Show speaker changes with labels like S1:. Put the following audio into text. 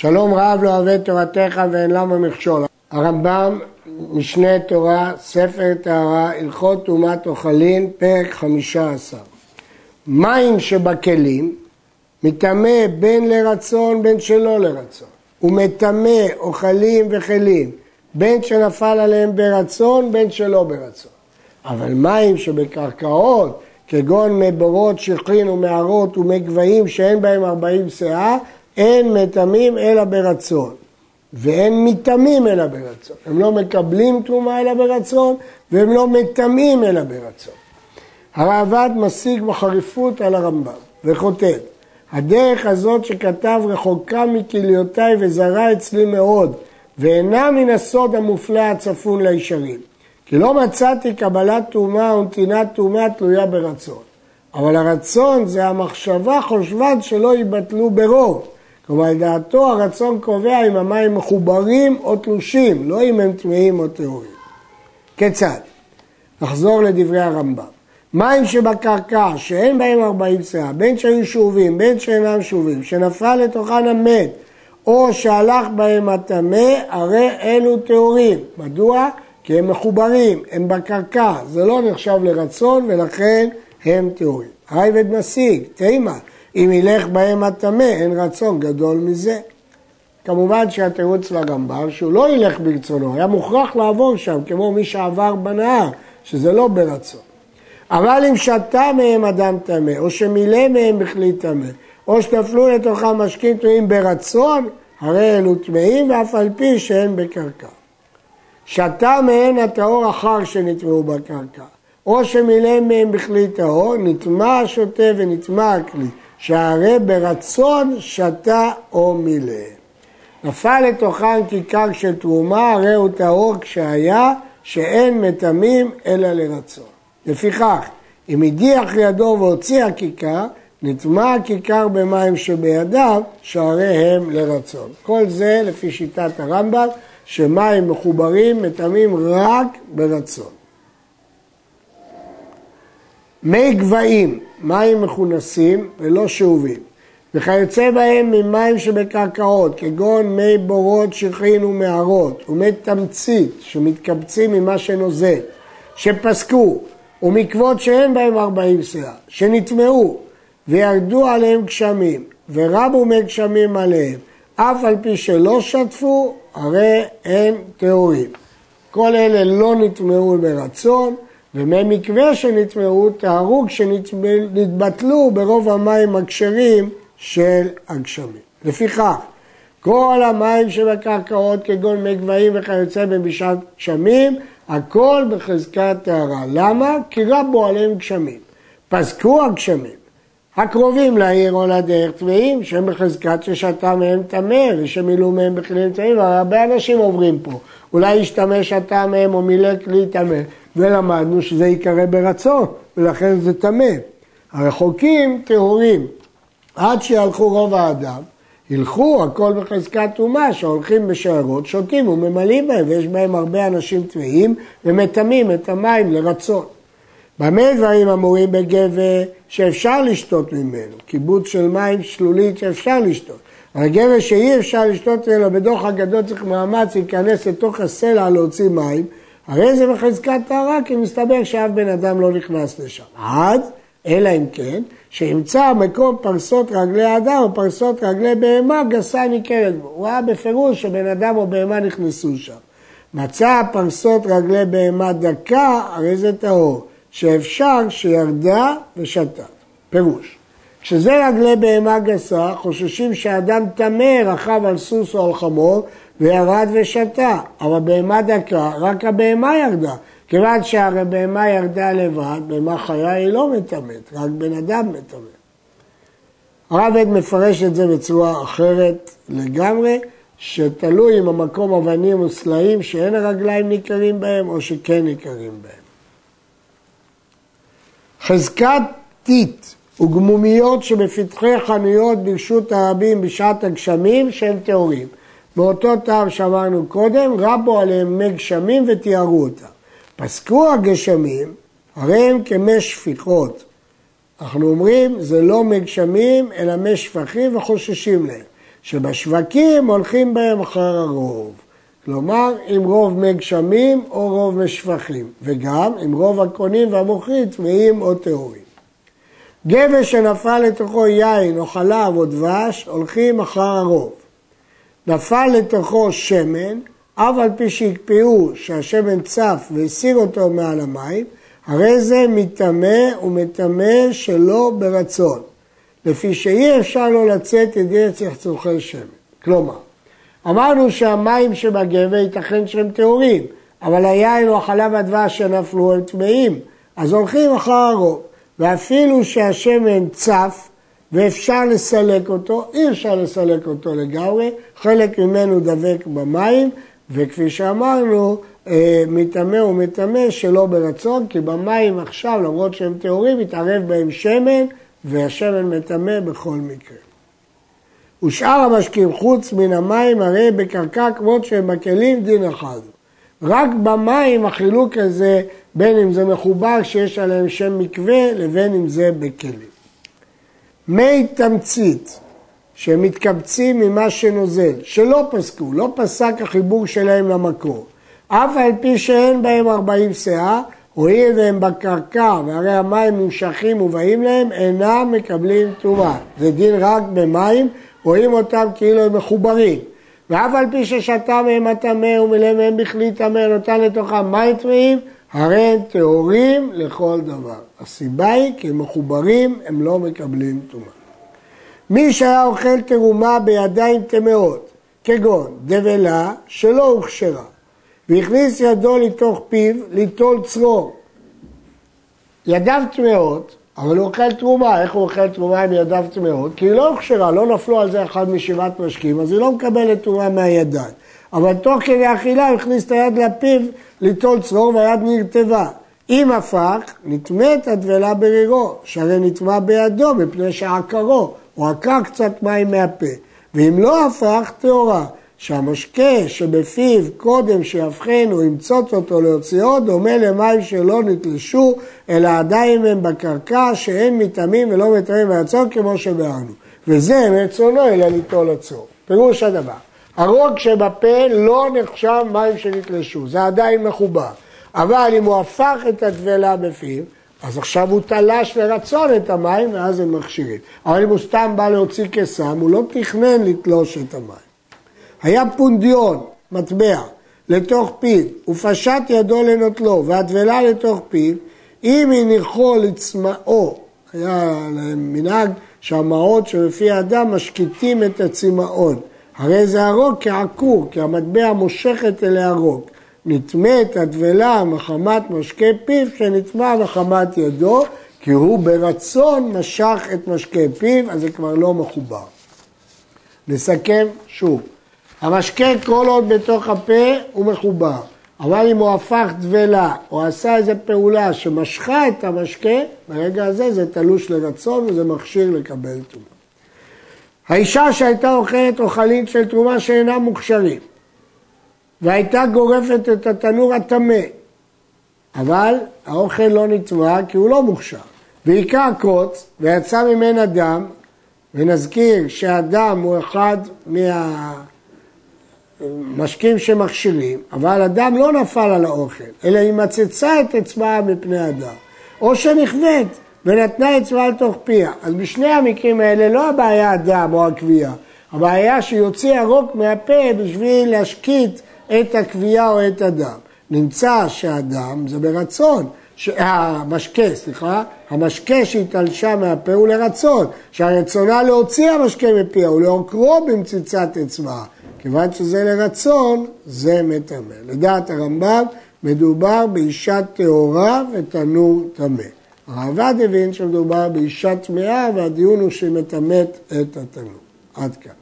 S1: שלום רב לא אוהב תורתך ואין למה מכשול. הרמב"ם, משנה תורה, ספר טהרה, הלכות טומאת אוכלין, פרק חמישה עשר. מים שבכלים מטמא בין לרצון בין שלא לרצון. הוא מטמא אוכלים וכלים, בין שנפל עליהם ברצון בין שלא ברצון. אבל מים שבקרקעות, כגון מבורות, שכרין ומערות ומי גבהים שאין בהם ארבעים שאה, אין מטמאים אלא ברצון, ואין מטמאים אלא ברצון. הם לא מקבלים תרומה אלא ברצון, והם לא מטמאים אלא ברצון. הראב"ד משיג בחריפות על הרמב"ם, וכותב, הדרך הזאת שכתב רחוקה מכליותיי וזרה אצלי מאוד, ואינה מן הסוד המופלא הצפון לישרים. כי לא מצאתי קבלת טומאה ונתינת טומאה תלויה ברצון. אבל הרצון זה המחשבה חושבת שלא ייבטלו ברוב. כלומר, לדעתו הרצון קובע אם המים מחוברים או תלושים, לא אם הם טמאים או טהורים. כיצד? נחזור לדברי הרמב"ם. מים שבקרקע, שאין בהם ארבעים שאה, בין שהיו שאובים, בין שאינם שאובים, שנפל לתוכן המת, או שהלך בהם הטמא, הרי אלו טהורים. מדוע? כי הם מחוברים, הם בקרקע, זה לא נחשב לרצון ולכן הם טהורים. הרייבד משיג, תימה, אם ילך בהם הטמא, אין רצון גדול מזה. כמובן שהתירוץ לרמב"ם שהוא לא ילך ברצונו, היה מוכרח לעבור שם, כמו מי שעבר בנהר, שזה לא ברצון. אבל אם שתה מהם אדם טמא, או שמילא מהם בכלי טמא, או שנפלו לתוכם משקים טמאים ברצון, הרי אלו טמאים ואף על פי שאין בקרקע. שתה מהן הטהור אחר שנטמעו בקרקע, או שמילא מהם בכלי טהור, נטמע השוטה ונטמע הכלי. שהרי ברצון שתה או מילא. נפל לתוכן כיכר של תרומה, הרי הוא טהור כשהיה, שאין מטמאים אלא לרצון. לפיכך, אם הדיח ידו והוציא הכיכר, נטמע הכיכר במים שבידיו, שהרי הם לרצון. כל זה לפי שיטת הרמב"ם, שמים מחוברים מטמאים רק ברצון. מי גבהים, מים מכונסים ולא שאובים, וכיוצא בהם ממים שבקרקעות, כגון מי בורות, שכרין ומערות, ומי תמצית שמתקבצים ממה שנוזל, שפסקו, ומקוות שאין בהם ארבעים שאה, שנטמעו וירדו עליהם גשמים, ורבו מי גשמים עליהם, אף על פי שלא שטפו, הרי הם טהורים. כל אלה לא נטמעו ברצון, ומי מקווה שנטמעו טהרו כשנתבטלו ברוב המים הכשרים של הגשמים. לפיכך, כל המים שבקרקעות כגון מי גבהים וכיוצא במשעת גשמים, הכל בחזקת טהרה. למה? כי רבו עליהם גשמים. פסקו הגשמים. הקרובים לעיר או לדרך טמאים, שהם בחזקת ששתה מהם טמא ושמילאו מהם בכלים טמאים, הרבה אנשים עוברים פה. אולי ישתמש שתה מהם או מילא כלי טמא, ולמדנו שזה ייקרא ברצון, ולכן זה טמא. הרחוקים טהורים, עד שיהלכו רוב האדם, ילכו הכל בחזקת טומאה, שהולכים בשיירות, שותים וממלאים בהם, ויש בהם הרבה אנשים טמאים, ומטמאים את המים לרצון. במה דברים אמורים בגבר שאפשר לשתות ממנו? קיבוץ של מים שלולית שאפשר לשתות. אבל גבר שאי אפשר לשתות ממנו בדוח הגדול צריך מאמץ להיכנס לתוך הסלע להוציא מים, הרי זה בחזקת טהרה, כי מסתבר שאף בן אדם לא נכנס לשם. עד, אלא אם כן, שימצא מקום פרסות רגלי אדם או פרסות רגלי בהמה גסה ניכרת בו. הוא ראה בפירוש שבן אדם או בהמה נכנסו שם. מצא פרסות רגלי בהמה דקה, הרי זה טהור. שאפשר שירדה ושתה. פירוש. כשזה רגלי בהמה גסה, חוששים שאדם טמא רכב על סוס או על חמור וירד ושתה. אבל בהמה דקה, רק הבהמה ירדה. כיוון שהרי בהמה ירדה לבד, בהמה חיה היא לא מטמאת, רק בן אדם מטמא. הרב עד מפרש את זה בצורה אחרת לגמרי, שתלוי אם המקום אבנים או סלעים שאין הרגליים ניכרים בהם או שכן ניכרים בהם. חזקת טיט וגמומיות שבפתחי חנויות ברשות הרבים בשעת הגשמים שהם טהורים. באותו טעם שאמרנו קודם, רבו עליהם מי גשמים ותיארו אותם. פסקו הגשמים, הרי הם כמי שפיכות. אנחנו אומרים, זה לא מי גשמים, אלא מי שפכים וחוששים להם. שבשווקים הולכים בהם אחר הרוב. כלומר, עם רוב מי גשמים או רוב מי שפכים, וגם עם רוב הקונים והמוכרים טמאים או טהורים. גבש שנפל לתוכו יין או חלב או דבש, הולכים אחר הרוב. נפל לתוכו שמן, אף על פי שהקפיאו שהשמן צף והסיר אותו מעל המים, הרי זה מטמא ומטמא שלא ברצון, לפי שאי אפשר לו לצאת ידי צחצוחי שמן. כלומר, אמרנו שהמים שבגבר ייתכן שהם טהורים, אבל היין או החלב הדבש שנפלו הם טמאים, אז הולכים אחר הרוב. ואפילו שהשמן צף ואפשר לסלק אותו, אי אפשר לסלק אותו לגמרי, חלק ממנו דבק במים, וכפי שאמרנו, אה, מטמא ומטמא שלא ברצון, כי במים עכשיו, למרות שהם טהורים, מתערב בהם שמן, והשמן מטמא בכל מקרה. ושאר המשקים חוץ מן המים הרי בקרקע כמות שהם בכלים דין אחד. רק במים החילוק הזה, בין אם זה מחובר שיש עליהם שם מקווה, לבין אם זה בכלים. מי תמצית שמתקבצים ממה שנוזל, שלא פסקו, לא פסק החיבור שלהם למקור, אף על פי שאין בהם ארבעים שאה, הואיל והם בקרקע והרי המים נמשכים ובאים להם, אינם מקבלים טומאה. זה דין רק במים, רואים אותם כאילו הם מחוברים. ואף על פי ששתה מהם הטמא ומילא מהם בכלי טמא נותן לתוכם מים טמאים, הרי הם טהורים לכל דבר. הסיבה היא כי הם מחוברים, הם לא מקבלים טומאה. מי שהיה אוכל תרומה בידיים טמאות, כגון דבלה שלא הוכשרה, והכניס ידו לתוך פיו ליטול צרור. ידיו טמאות, אבל הוא אוכל תרומה. איך הוא אוכל תרומה עם ידיו טמאות? כי היא לא הוכשרה, לא נפלו על זה אחד משבעת משקים, אז היא לא מקבלת תרומה מהידיים. אבל תוך כדי אכילה הוא הכניס את היד לפיו ליטול צרור והיד נרטבה. אם הפך, נטמאת הדבלה ברירו, שהרי נטמע בידו מפני שעקרו, או עקר קצת מים מהפה. ואם לא הפך, טהורה. שהמשקה שבפיו קודם שיבחן או ימצוץ אותו להוציאו דומה למים שלא נתלשו אלא עדיין הם בקרקע שאין מטעמים ולא מטעמים מהצור כמו שבארנו וזה מרצונו אלא ליטול הצור. פירוש הדבר הרוג שבפה לא נחשב מים שנתלשו זה עדיין מחובר. אבל אם הוא הפך את הטבלה בפיו אז עכשיו הוא תלש לרצון את המים ואז הם מכשירים. אבל אם הוא סתם בא להוציא קסם הוא לא תכנן לתלוש את המים. היה פונדיון, מטבע, לתוך פיו, ופשט ידו לנוטלו, והטבלה לתוך פיו, אם הניחו לצמאו, היה להם מנהג שהמעות שלפי האדם משקיטים את הצמאון. הרי זה הרוג כעקור, כי המטבע מושכת אל הרוג. נטמא את הטבלה מחמת משקה פיו, שנטמע מחמת ידו, כי הוא ברצון משך את משקה פיו, אז זה כבר לא מחובר. נסכם שוב. המשקה כל עוד בתוך הפה הוא מחובר, אבל אם הוא הפך דבלה או עשה איזו פעולה שמשכה את המשקה, ברגע הזה זה תלוש לרצון וזה מכשיר לקבל תרומה. האישה שהייתה אוכלת אוכלים של תרומה שאינם מוכשרים והייתה גורפת את התנור הטמא, אבל האוכל לא נטמע כי הוא לא מוכשר. והיכה קוץ ויצא ממנה דם, ונזכיר שהדם הוא אחד מה... משקים שמכשירים, אבל הדם לא נפל על האוכל, אלא היא מצצה את אצבעה מפני הדם. או שנכווית ונתנה אצבעה לתוך פיה. אז בשני המקרים האלה לא הבעיה הדם או הכוויה, הבעיה שיוציא הרוק מהפה בשביל להשקיט את הכוויה או את הדם. נמצא שהדם זה ברצון, המשקה, סליחה, המשקה שהתעלשה מהפה הוא לרצון, שהרצונה להוציא המשקה מפיה ולעוקרו במציצת אצבעה. כיוון שזה לרצון, זה מטמא. לדעת הרמב"ם, מדובר באישה טהורה ותנור טמא. הרעב"ד הבין שמדובר באישה טמאה והדיון הוא שהיא מטמאת את התנור. עד כאן.